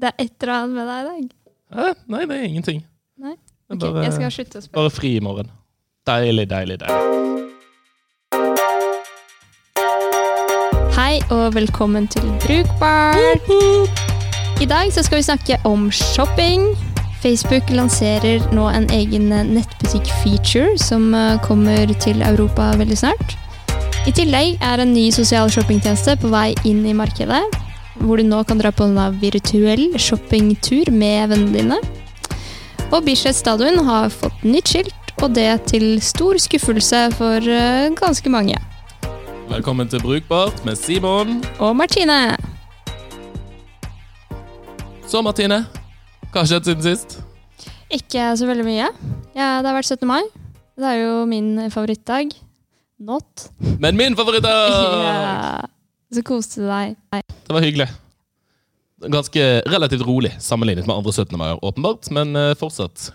Det er et eller annet med deg i dag. Eh, nei, det er ingenting. Nei? Det er Ok, bare, jeg skal slutte å spørre. bare fri i morgen. Deilig, deilig, deilig. Hei og velkommen til Brukbart. I dag så skal vi snakke om shopping. Facebook lanserer nå en egen nettbutikk-feature som eh, kommer til Europa veldig snart. I tillegg er en ny sosial shoppingtjeneste på vei inn i markedet, hvor du nå kan dra på en virtuell shoppingtur med vennene dine. Og Bislett stadion har fått nytt skilt, og det til stor skuffelse for eh, ganske mange. Velkommen til Brukbart med Simon. Og Martine. Så, Martine. Hva har skjedd siden sist? Ikke så veldig mye. Ja, det har vært 17. mai. Det er jo min favorittdag. Not. Men min favorittdag! Ja. Så koste du deg. Det var hyggelig. Ganske relativt rolig sammenlignet med andre 17. mai, åpenbart, men eh, fortsatt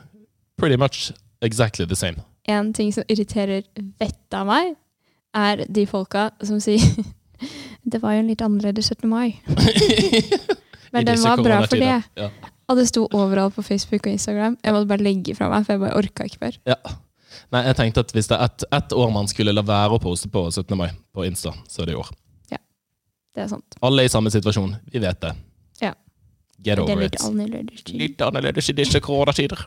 pretty much exactly the same. En ting som irriterer vettet av meg, er de folka som sier Det var jo en litt annerledes 17. mai. Men den var bra for det. Ja. Og det sto overalt på Facebook og Instagram. Jeg måtte bare legge fra meg, for jeg bare orka ikke mer. Ja. Nei, jeg tenkte at hvis det er ett et år man skulle la være å poste på 17. mai på Insta, så er det i år. Det er sant. Alle er i samme situasjon. Vi vet det. Ja. Get over Det er litt it. annerledes. Litt annerledes i disse koronatider.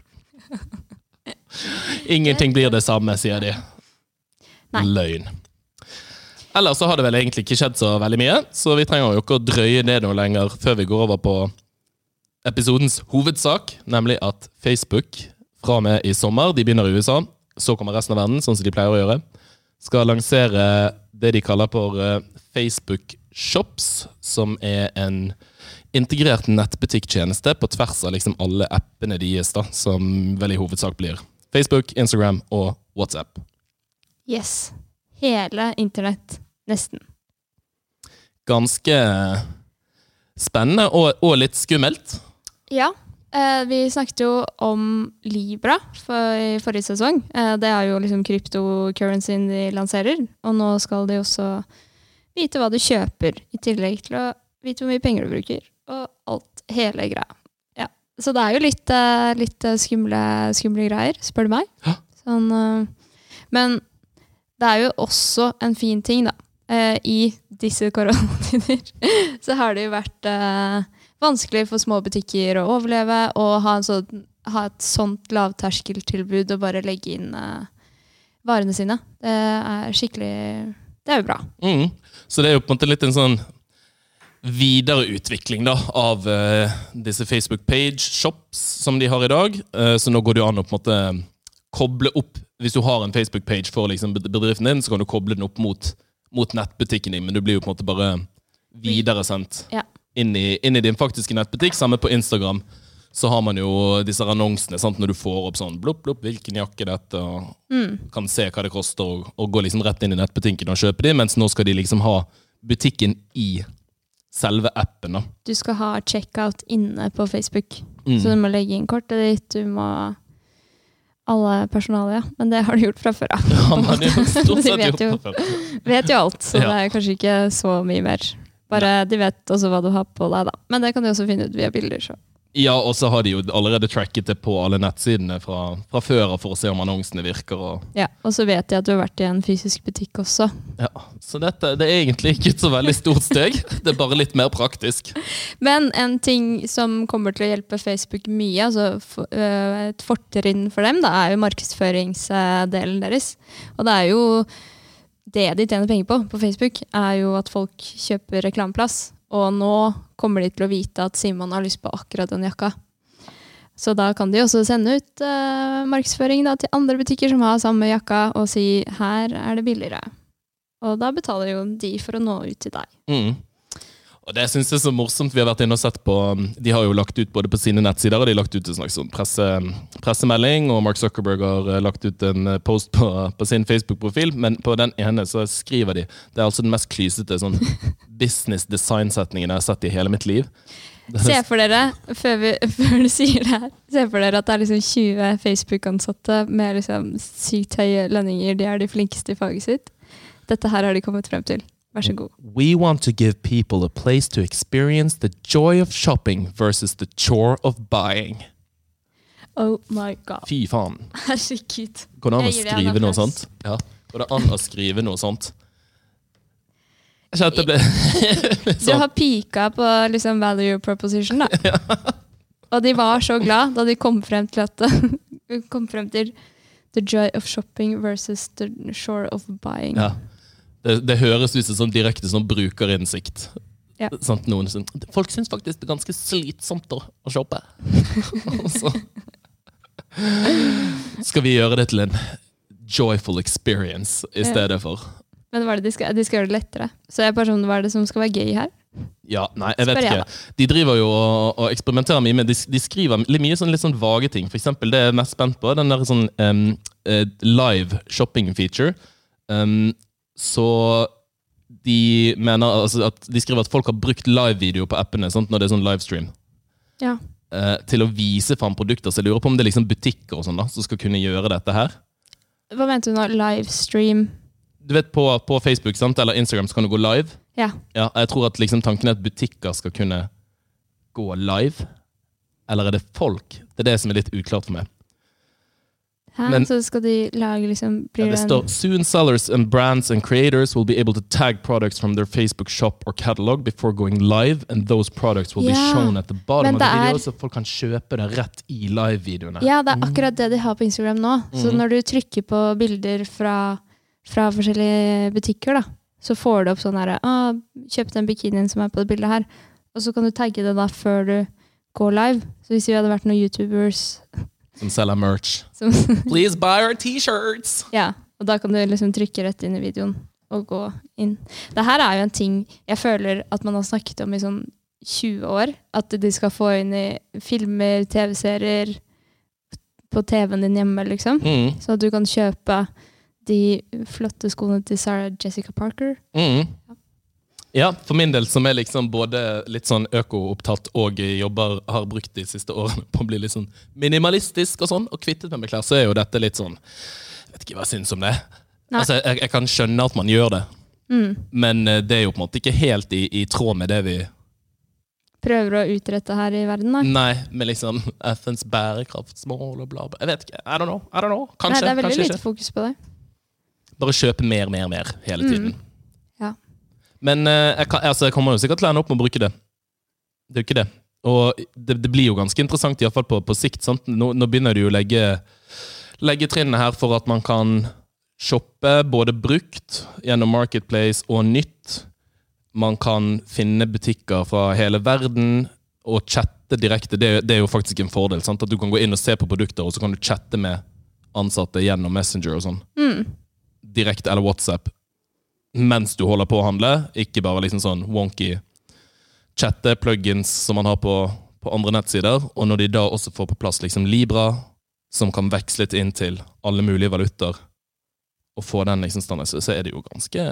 Ingenting blir det samme, sier de. Nei. Løgn. Ellers så har det vel egentlig ikke skjedd så veldig mye, så vi trenger jo ikke å drøye det noe lenger før vi går over på episodens hovedsak, nemlig at Facebook fra og med i sommer, de begynner i USA, så kommer resten av verden, sånn som de pleier å gjøre, skal lansere det de kaller for eh, Facebook Shops, som er en integrert nettbutikktjeneste på tvers av liksom alle appene deres, da, som vel i hovedsak blir Facebook, Instagram og WhatsApp. Yes. Hele internett. Nesten. Ganske spennende og, og litt skummelt. Ja. Eh, vi snakket jo om Libra for, i forrige sesong. Eh, det er jo liksom kryptocurrencyen de lanserer. Og nå skal de også vite hva du kjøper, i tillegg til å vite hvor mye penger du bruker. Og alt. Hele greia. Ja. Så det er jo litt, eh, litt eh, skumle, skumle greier, spør du meg. Sånn, eh, men det er jo også en fin ting, da. I disse koronatider så har det jo vært vanskelig for små butikker å overleve og ha, sånn, ha et sånt lavterskeltilbud og bare legge inn varene sine. Det er skikkelig Det er jo bra. Mm. Så det er jo på en måte litt en sånn videreutvikling da, av uh, disse Facebook page shops som de har i dag. Uh, så nå går det jo an å på en måte koble opp Hvis du har en Facebook-page for liksom bedriften din, så kan du koble den opp mot, mot nettbutikken din, men du blir jo på en måte bare videresendt Ja. inn, i, inn i din faktiske nettbutikk. Samme på Instagram. Så har man jo disse annonsene sant? når du får opp sånn blopp, blopp, hvilken jakke dette, Mm. kan se hva det koster, og, og gå liksom rett inn i nettbutikken og kjøpe de, mens nå skal de liksom ha butikken i selve appen. da. Du skal ha checkout inne på Facebook. Mm. Så du må legge inn kortet ditt, du må Alle personalet, ja. Men det har du gjort fra før av. Ja, De vet jo. Vet jo alt, så Ja. det er kanskje ikke så mye mer. Bare de vet også hva du har på deg, da. Men det kan du også finne ut via bilder. Så. Ja, og så har de jo allerede tracket det på alle nettsidene fra, fra før for å se om annonsene virker. Og, Ja, og så vet de at du har vært i en fysisk butikk også. ja. Så dette det er egentlig ikke et så veldig stort steg. Det er bare litt mer praktisk. Men en ting som kommer til å hjelpe Facebook mye, altså øh, et fortrinn for dem, da, er jo markedsføringsdelen deres. Og det er jo det de tjener penger på på Facebook, er jo at folk kjøper reklameplass. Og nå kommer de til å vite at Simon har lyst på akkurat den jakka. Så da kan de også sende ut uh, markedsføring da, til andre butikker som har samme jakka, og si her er det billigere. Og da betaler jo de for å nå ut til deg. Mm. Og det synes jeg er så morsomt. Vi har vært inne og sett på De har jo lagt ut både på sine nettsider og de har lagt ut en slags sånn presse, pressemelding. Og Mark Zuckerberg har eh, lagt ut en eh, post på, på sin Facebook-profil. Men på den ene så skriver de Det er altså den mest klysete sånn business design-setningen jeg har sett i hele mitt liv. Se for dere, før, vi, før du sier det her, se for dere at det er liksom 20 Facebook-ansatte med liksom sykt høye lønninger. De er de flinkeste i faget sitt. Dette her har de kommet frem til. Vær så god. We want to give people a place to experience the joy of shopping versus the chore of buying. Oh my god. Fy faen. Herregud. Går det an å skrive noe sånt? Ja. Går det an å skrive noe sånt? Jeg kjente det ble Du har pika på liksom value proposition, da. Og de var så glad da de kom frem til at kom frem til the joy of shopping versus the shore of buying. Ja. Det, det høres ut som direkte som brukerinnsikt. Ja. Sant, noen som, folk syns faktisk det er ganske slitsomt å, å shoppe. Så skal vi gjøre det til en joyful experience i Ja. stedet for. Men hva er det de skal, de skal gjøre det lettere. Så jeg er bare sånn, hva er det som skal være gøy her? Ja, nei, jeg vet ikke. De driver jo og, og eksperimenterer mye med De, de skriver litt mye sånn, litt sånn vage ting. For eksempel, det jeg er mest spent på, den der sånn eh, live shopping feature. Em, så de mener altså, at De skriver at folk har brukt live-video på appene sant, når det er sånn livestream. Ja. eh, til å vise fram produkter. Så jeg lurer på om det er liksom butikker og sånn da, som skal kunne gjøre dette her. Hva mente du nå? Livestream? Du vet På, på Facebook sant, eller Instagram så kan du gå live. Ja. Ja, jeg tror at liksom tanken er at butikker skal kunne gå live. Eller er det folk? Det er det som er litt uklart for meg. Hæ? Men- så skal de lage liksom Ja, det står Soon sellers and brands and creators will be able to tag products from their Facebook shop or catalog before going live, and those products will be shown at the bottom of the video, er- så folk kan kjøpe det rett i live-videoene. Ja, det er akkurat det de har på Instagram nå. Så Mhm. når du trykker på bilder fra, fra forskjellige butikker, da, så får du opp sånn herre ah, 'Kjøp den bikinien som er på det bildet her.' Og så kan du tagge det da før du går live. Så hvis vi hadde vært noen youtubers Som selger merch. som Please buy our t-shirts! Ja, og da kan du liksom trykke rett inn i videoen og gå inn. Det her er jo en ting jeg føler at man har snakket om i sånn 20 år. At de skal få inn i filmer, TV-serier, på TV-en din hjemme, liksom. Mm. Så at du kan kjøpe de flotte skoene til Sarah Jessica Parker. Mm. Ja, for min del som er liksom både litt sånn øko-opptatt og jobber, har brukt de siste årene på å bli litt sånn minimalistisk og sånn, og kvittet meg med klær, så er jo dette litt sånn Jeg vet ikke hva jeg syns om det. Nei. Altså, jeg, jeg kan skjønne at man gjør det, Mm. men eh, det er jo på en måte ikke helt i, i tråd med det vi Prøver å utrette her i verden, da. Nei, med liksom FNs bærekraftsmål og bla, bla. Jeg vet ikke. I don't know. I don't know. Kanskje, Nei, det er veldig lite fokus på det. Bare kjøpe mer, mer, mer hele tiden. Mm. Men eh, jeg, kan, altså, jeg kommer jo sikkert til å ende opp med å bruke det. Det er jo ikke det. Og det, det blir jo ganske interessant, iallfall på, på sikt. Sant? Nå, nå begynner du jo å legge, legge trinnene her for at man kan shoppe både brukt gjennom Marketplace og nytt. Man kan finne butikker fra hele verden og chatte direkte. Det, det er jo faktisk en fordel. Sant? At du kan gå inn og se på produkter, og så kan du chatte med ansatte gjennom Messenger og sånn Mm. direkte eller WhatsApp mens du holder på å handle. Ikke bare liksom sånn wonky chatte-plugins som man har på, på andre nettsider. Og når de da også får på plass liksom Libra, som kan veksle det inn til alle mulige valutaer, og få den liksom standarden, så, er det jo ganske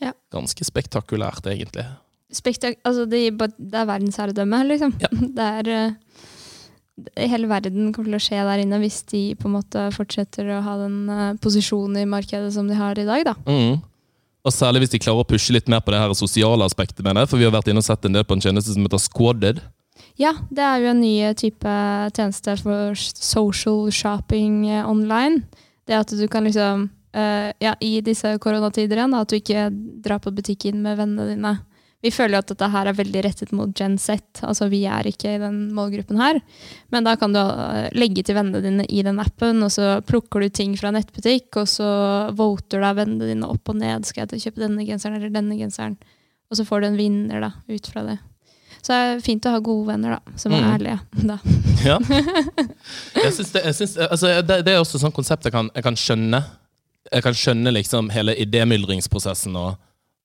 Ja. Ganske spektakulært, egentlig. Spektak altså det, det er verdensherredømme, liksom. Ja. Det er det- Hele verden kommer til å skje der inne hvis de på en måte fortsetter å ha den eh, posisjonen i markedet som de har i dag. da. Mm. Og særlig hvis de klarer å pushe litt mer på det her sosiale aspektet, mener jeg. For vi har vært inne og sett en del på en tjeneste som heter Squadded. Ja, det er jo en ny type tjeneste for social shopping eh, online. Det at du kan liksom uh, Ja, i disse koronatider igjen, at du ikke drar på butikken med vennene dine. Vi føler jo at dette her er veldig rettet mot Gen Z. Altså vi er ikke i den målgruppen her. Men da kan du eh, legge til vennene dine i den appen, og så plukker du ting fra nettbutikk, og så voter da vennene dine opp og ned. Skal jeg kjøpe denne genseren eller denne genseren? Og så får du en vinner da, ut fra det. Så det er fint å ha gode venner da, som er Mm. ærlige. Da. Ja. Jeg synes det, jeg synes, altså, det, det er også et konsept jeg kan, jeg kan skjønne. Jeg kan skjønne liksom hele idémyldringsprosessen og,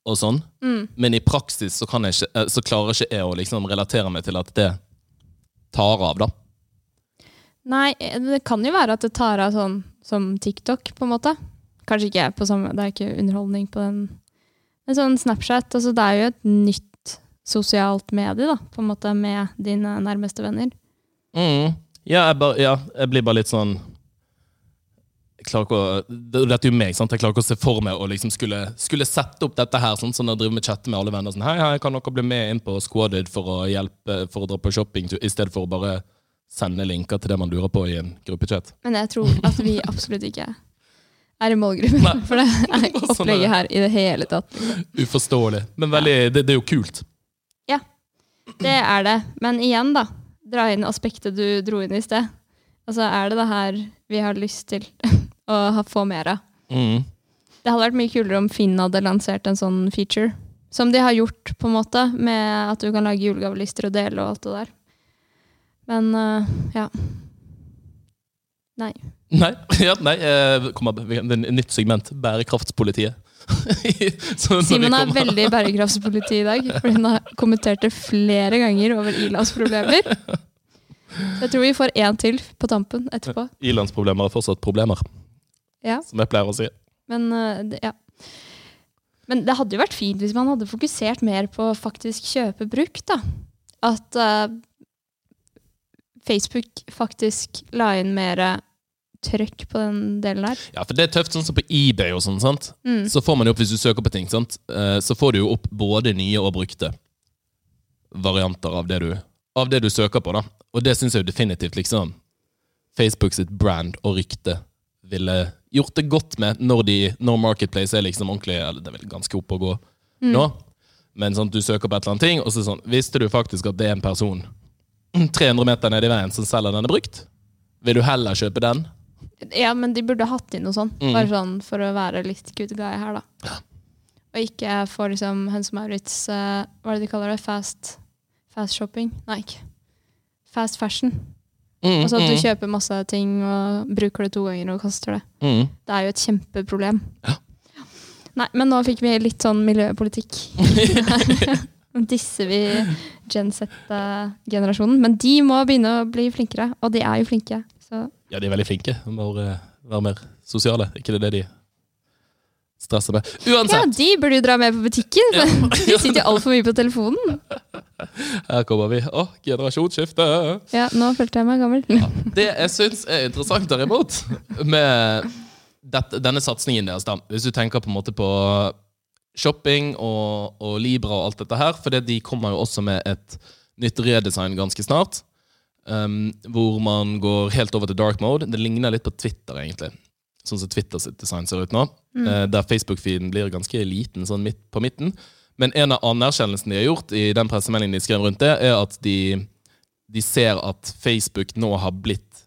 og sånn. Mm. Men i praksis så, kan jeg ikke, eh, så klarer ikke jeg å liksom relatere meg til at det tar av, da. Nei, det kan jo være at det tar av sånn som TikTok, på en måte. Kanskje ikke på samme, det er ikke underholdning på den. Men sånn Snapchat, altså det er jo et nytt sosialt medie, da, på en måte, med dine nærmeste venner. Mm. Ja, jeg bare, ja, jeg blir bare litt sånn klarer ikke å, det- Dette er jo meg, sant? jeg klarer ikke å se for meg å liksom skulle, skulle sette opp dette her. Sånn, sånn jeg driver med chatte med alle venner. Sånn, hei, hei, kan dere bli med inn på Squaded for å hjelpe For å dra på shopping, i stedet for å bare sende linker til det man lurer på i en gruppechat. Men jeg tror at vi absolutt ikke er i målgruppen Nei. for det er Sånn er opplegget her i det hele tatt. Uforståelig. Men veldig, det, det er jo kult. Ja, Det er det. Men igjen, da. Dra inn aspektet du dro inn i sted. Altså, er det det her vi har lyst til å få mer av? Mm. Det hadde vært mye kulere om Finn hadde lansert en sånn feature. Som de har gjort, på en måte, med at du kan lage julegavelister og dele og alt det der. Men uh, ja. Nei. Nei, ja, nei Kom kommer, er et nytt segment. Bærekraftspolitiet. Simen er veldig bærekraftspoliti i dag, fordi hun har kommentert det flere ganger over Ilas problemer. Så jeg tror vi får én til på tampen etterpå. Ilandsproblemer er fortsatt problemer, Ja, som jeg pleier å si. men det, ja. Men det hadde jo vært fint hvis man hadde fokusert mer på faktisk kjøpe bruk. da. At uh, Facebook faktisk la inn mer trøkk på den delen der. Ja, for det er tøft, sånn som på eBay og sånn, sant? Mm. Så får man jo opp, hvis du søker på ting, sant? Eh, så får du jo opp både nye og brukte varianter av det du, av det du søker på, da. Og det syns jeg jo definitivt liksom Facebook sitt brand og rykte ville gjort det godt med når, de, når Marketplace er liksom ordentlig Eller det er vel ganske oppe å gå Mm. nå. Men sånn, du søker på et eller annet ting, og så sånn Visste du faktisk at det er en person 300 meter ned i veien som selger denne brukt? Vil du heller kjøpe den? Ja, men de burde hatt inn noe sånt. Mm. Bare sånn for å være litt good guy her, da. Og ikke få liksom Høns Maurits uh, Hva er det de kaller det? Fast, fast shopping? Nei, ikke. Fast fashion. Mm, Altså at du mm, kjøper masse ting og bruker det to ganger og kaster det. mm. Det er jo et kjempeproblem. Ja. Nei, men nå fikk vi litt sånn miljøpolitikk. Nå disser vi Gen Z-generasjonen. Men de må begynne å bli flinkere, og de er jo flinke. Så Ja, de er veldig flinke. De må være, mer sosiale. Ikke det det de stresser med. ja, de burde jo dra med på butikken! De sitter jo altfor mye på telefonen. her kommer vi. Å, generasjonsskifte! Ja, nå følte jeg meg gammel. Det jeg syns er interessant derimot, med dette, denne satsingen deres, da, hvis du tenker på en måte på shopping og, og Libra og alt dette her, for de kommer jo også med et nytt redesign ganske snart. Um, hvor man går helt over til dark mode. Det ligner litt på Twitter, egentlig. Sånn som Twitter sitt design ser ut nå. Eh, der Facebook-feeden blir ganske liten sånn midt på midten. Men en av anerkjennelsene de har gjort i den pressemeldingen de skrev rundt det, er at de, de ser at Facebook nå har blitt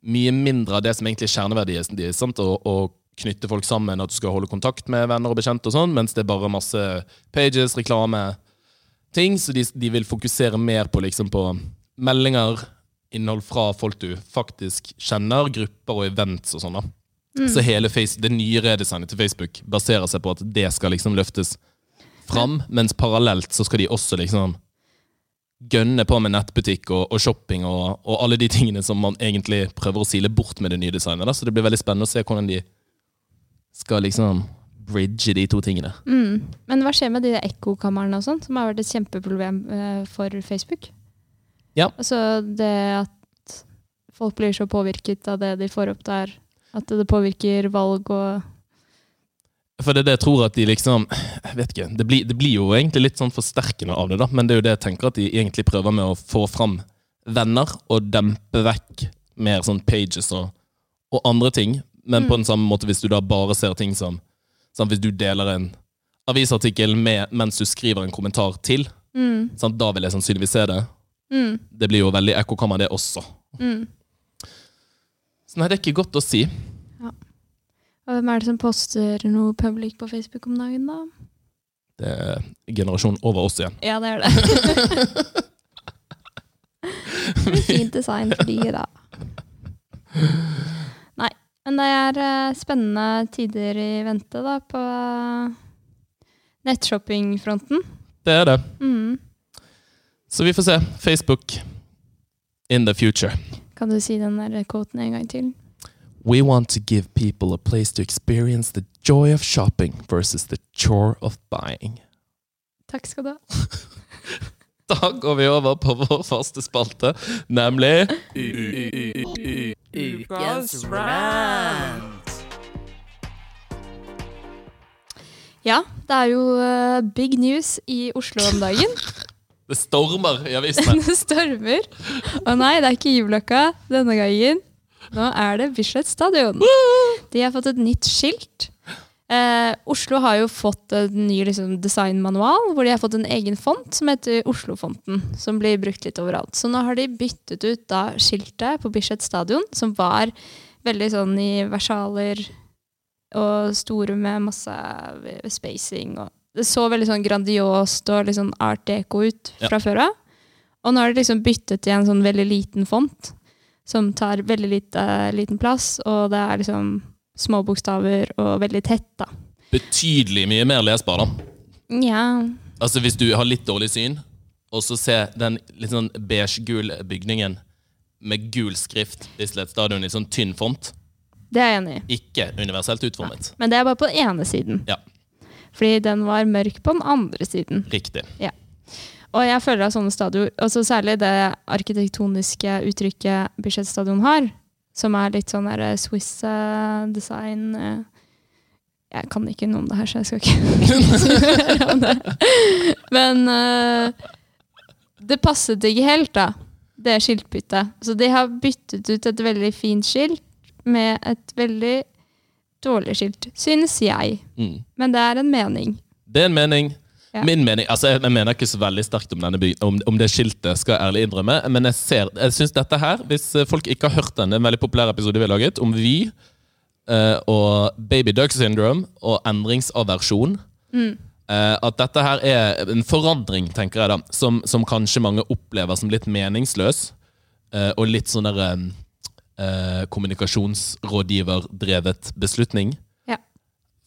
mye mindre av det som egentlig er kjerneverdien deres. Å knytte folk sammen, at du skal holde kontakt med venner og bekjente, og sånn, mens det er bare masse pages, reklame, ting. Så de, de vil fokusere mer på, liksom, på meldinger, innhold fra folk du faktisk kjenner, grupper og events og sånn. da. Så hele face, det nye redesignet til Facebook baserer seg på at det skal liksom løftes fram, mens parallelt så skal de også liksom gønne på med nettbutikk og, og shopping og, og alle de tingene som man egentlig prøver å sile bort med det nye designet. Da. Så det blir veldig spennende å se hvordan de skal liksom bridge de to tingene. Mm. Men hva skjer med de ekkokamrene og sånn, som har vært et kjempeproblem eh, for Facebook? Ja. Altså det at folk blir så påvirket av det de får opp der, at det påvirker valg og For det er det jeg tror at de liksom Jeg vet ikke. Det blir, det blir jo egentlig litt sånn forsterkende av det, da. Men det er jo det jeg tenker at de egentlig prøver med å få fram venner og dempe vekk mer sånn pages og, og andre ting. Men på den samme måte hvis du da bare ser ting som sånn, Hvis du deler en avisartikkel med, mens du skriver en kommentar til, mm, sant, da vil jeg sannsynligvis se det. mm, Det blir jo veldig ekkokammer, det også. mm. Så nei, det er ikke godt å si. Og hvem er det som poster noe public på Facebook om dagen, da? Det er generasjonen over oss igjen. Ja, det er det. Fint design for de, da. Nei, men det er eh, spennende tider i vente da, på uh, nettshoppingfronten. Det er det. Mm. Så vi får se. Facebook in the future. Kan du si den der quoten en gang til? We want to give people a place to experience the joy of shopping versus the chore of buying. Takk skal du ha. Da går vi over på vår faste spalte, nemlig Ukens rant. Ja, det er jo uh, big news i Oslo om dagen. Det stormer i avisene. det stormer. Og nei, det er ikke Y-blokka denne gangen. Nå er det Bislett stadion. De har fått et nytt skilt. Eh, Oslo har jo fått en ny liksom, designmanual, hvor de har fått en egen font som heter Oslofonten. Som blir brukt litt overalt. Så nå har de byttet ut da skiltet på Bislett stadion, som var veldig sånn i versaler og store med masse spacing. Og det så veldig sånn grandiost og sånn art deco ut Ja. fra før av. Og nå har de liksom byttet til en sånn veldig liten font, som tar veldig lite, liten plass, og det er liksom små bokstaver og veldig tett, da. Betydelig mye mer lesbar, da. Ja. Altså Hvis du har litt dårlig syn, og så ser den litt sånn beige-gul bygningen med gul skrift, Bislett stadion i sånn tynn font, Det er jeg enig i. ikke universelt utformet. Men det er bare på den ene siden. Ja, Fordi den var mørk på den andre siden. riktig. Og jeg føler at sånne stadioner, altså særlig det arkitektoniske uttrykket Bislett har, som er litt sånn der Swiss eh, design eh, Jeg kan ikke noe om det her, så jeg skal ikke høre om det. Men eh, det passet ikke helt, da, det skiltbyttet. Så de har byttet ut et veldig fint skilt med et veldig dårlig skilt, synes jeg. Mm. Men det er en mening. Det er en mening. Ja. Min mening, altså Jeg jeg mener ikke så veldig sterkt om, by, om, om det skiltet, skal jeg ærlig innrømme. Men jeg ser, jeg synes dette her, hvis folk ikke har hørt den, det er en veldig populær episode vi har laget, om vi eh, og baby duck syndrome og endringsaversjon. Eh, at dette her er en forandring, tenker jeg da, som, som kanskje mange opplever som litt meningsløs. eh, og litt sånn der eh, kommunikasjonsrådgiverdrevet beslutning. Ja.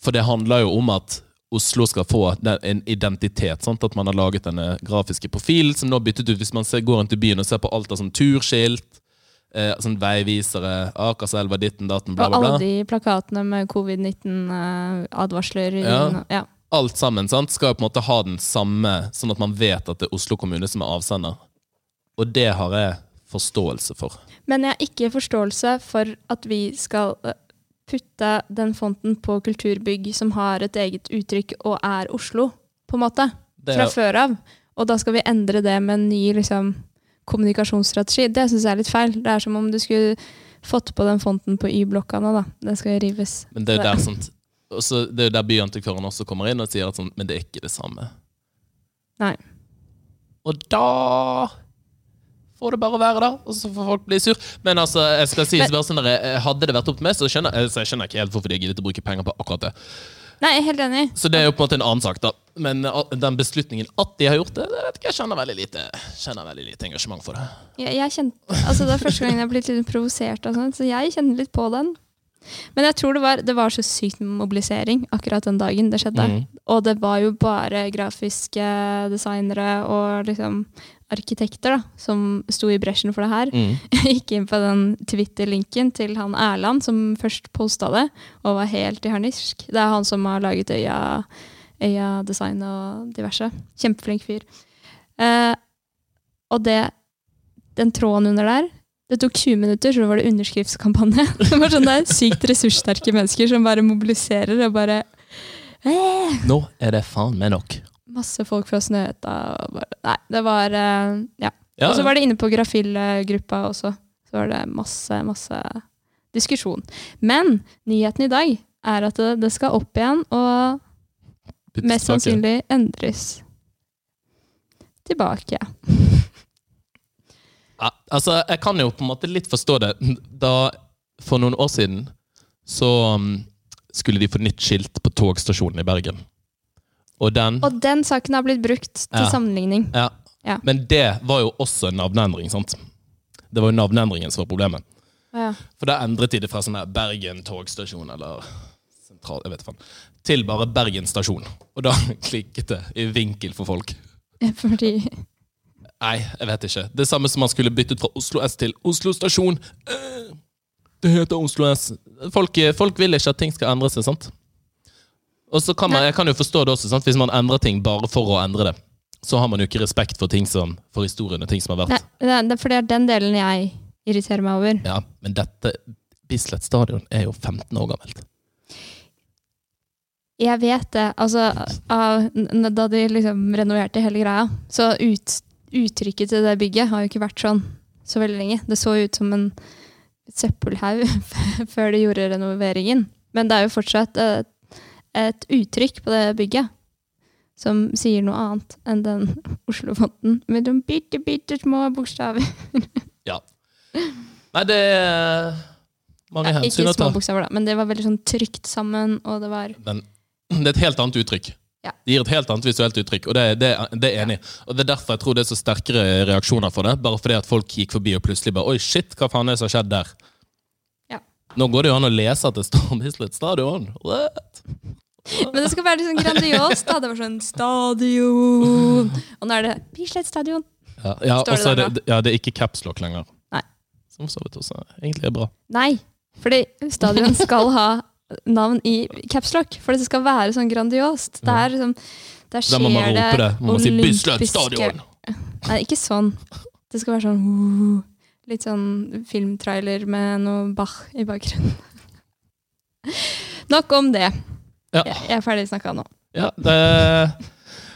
For det handler jo om at Oslo skal få en identitet. Sant? At man har laget denne grafiske profilen som nå byttet ut hvis man ser, går rundt i byen og ser på alt av sånn turskilt, eh, sånn veivisere, Akerselva, ditten, datten, bla, bla, bla, alle de plakatene med covid-19-advarsler. Ja. ja. Alt sammen sant? skal jo på en måte ha den samme, sånn at man vet at det er Oslo kommune som er avsender. Og det har jeg forståelse for. Men jeg har ikke forståelse for at vi skal eh, putte den fonten på kulturbygg som har et eget uttrykk og er Oslo, på en måte. Fra før av. Og da skal vi endre det med en ny liksom, kommunikasjonsstrategi. Det syns jeg er litt feil. Det er som om du skulle fått på den fonten på Y-blokka nå, da. Den skal rives. men det er jo der, sånt, også, det er der byantikvaren også kommer inn og sier at sånn, men det er ikke det samme. Nei. Og da får det bare være, der, Og så får folk bli sur. Men altså, jeg skal si bare sånn der, eh, Hadde det vært opp til meg, så skjønner jeg, så jeg skjønner ikke helt hvorfor de har giddet å bruke penger på akkurat det. Nei, jeg er helt enig. Så det er jo på en måte en annen sak, da. Men eh, den beslutningen at de har gjort det, det vet ikke, jeg kjenner veldig lite, kjenner veldig lite engasjement for det. Jeg, jeg kjente, altså Det er første gangen jeg har blitt litt provosert, og sånt, så jeg kjenner litt på den. Men jeg tror det var, det var så sykt mobilisering akkurat den dagen det skjedde. Mm. Og det var jo bare grafiske designere og liksom arkitekter da, som sto i bresjen for det her. Mm. Gikk inn på den Twitter-linken til han Erland som først posta det, og var helt i harnisk. Det er han som har laget Øya, øya Design og diverse. Kjempeflink fyr. Eh, og det, den tråden under der Det tok 20 minutter, så var det underskriftskampanje. Det var sånne der sykt ressurssterke mennesker som bare mobiliserer og bare eh, Nå er det faen meg nok. Masse folk fra Snøhetta. Nei, det var eh, Ja. Ja, Og så var det inne på Grafil-gruppa også. Så var det masse, masse diskusjon. Men nyheten i dag er at det, det skal opp igjen, og Putt mest sannsynlig endres tilbake. Ja, altså, jeg kan jo på en måte litt forstå det. Da, for noen år siden, så um, skulle de få nytt skilt på togstasjonen i Bergen. Og den Og den saken har blitt brukt til Ja. sammenligning. ja. Ja. Men det var jo også en navneendring, sant? Det var jo navneendringen som var problemet. Ja. For da endret de det fra sånn her Bergen togstasjon eller sentral, jeg vet faen, til bare Bergen stasjon. Og da klikket det i vinkel for folk. Fordi Nei, jeg vet ikke. Det samme som man skulle byttet fra Oslo S til Oslo stasjon. Eh, Det heter Oslo S. Folk, folk vil ikke at ting skal endre seg, sant? Og så kan man, jeg kan jo forstå det også, sant? hvis man endrer ting bare for å endre det, så har man jo ikke respekt for ting som, for historien og ting som har vært. er, det er- for det er den delen jeg irriterer meg over. Ja, men dette Bislett stadion er jo 15 år gammelt. Jeg vet det. Altså, av, da de liksom renoverte hele greia, så ut, uttrykket til det bygget har jo ikke vært sånn så veldig lenge. Det så ut som en søppelhaug før de gjorde renoveringen. Men det er jo fortsatt et, et uttrykk på det bygget som sier noe annet enn den Oslo-fonten med de bitte, bitte små bokstaver. ja. Nei, det er mange Ja, hensyn ikke å ta. små bokstaver, da, men det var veldig sånn trygt sammen, og det var Men det er et helt annet uttrykk. Ja. Det gir et helt annet visuelt uttrykk, og det, det, det er enig Ja. Og Det er derfor jeg tror det er så sterkere reaksjoner for det. Bare fordi at folk gikk forbi og plutselig bare Oi, shit, hva faen er det som har skjedd der? Ja. Nå går det jo an å lese at det står Bislett stadion. What? Men det skal være litt sånn grandiost. da. Det var sånn stadion. Og nå er det Bislett stadion. Ja, ja, Står det også er der det, ja, det er ikke capslock lenger. Nei. Som for så vidt også egentlig er bra. Nei, fordi stadion skal ha navn i capslock. For det skal være sånn grandiost. Det er liksom Der Da må man rope det. Man må si olympiske- 'Bislett stadion'! Nei, ikke sånn. Det skal være sånn uh, Litt sånn filmtrailer med noe Bach i bakgrunnen. Nok om det. Ja. Jeg jeg er ferdig snakka nå. Ja, det,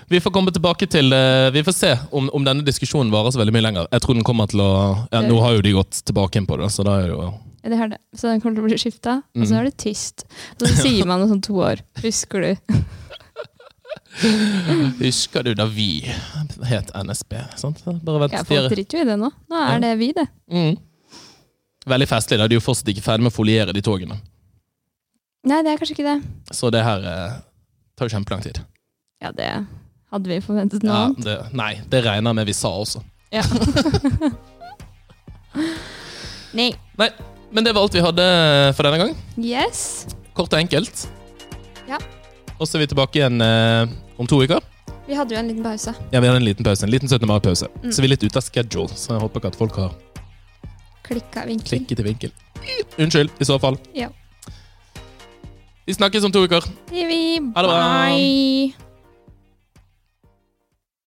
vi får komme tilbake til eh, Vi får se om, om denne diskusjonen varer så veldig mye lenger. Jeg tror den kommer til å ja, Nå har jo de gått tilbake inn på det, så da er jo Det her. Så den kommer til å bli skifta, og så Mhm. er det tyst. Så sier man noe sånn to år. Husker du? Husker du da vi het NSB? Sant? Bare vent Ja, Folk driter jo i det nå. Nå er det vi, det. mm. Veldig festlig. da. De er jo fortsatt ikke ferdig med å foliere de togene. Nei, det er kanskje ikke det. Så det her eh, tar jo kjempelang tid. Ja, det hadde vi forventet noe Ja, annet. det, nei, det regner jeg med vi sa også. Ja. Nei. Nei, men det var alt vi hadde for denne gang. Yes. Kort og enkelt. Ja. Og så er vi tilbake igjen eh, om to uker. Vi hadde jo en liten pause. Ja, Vi hadde en liten pause, en liten 17. mai-pause. Mm. Så vi er litt ute av schedule. Så jeg håper ikke at folk har Klikka vinkel. klikket i vinkel. Unnskyld, i så fall. Ja. Vi snakkes om to uker. Det gjør vi. Ha det bra. Bye.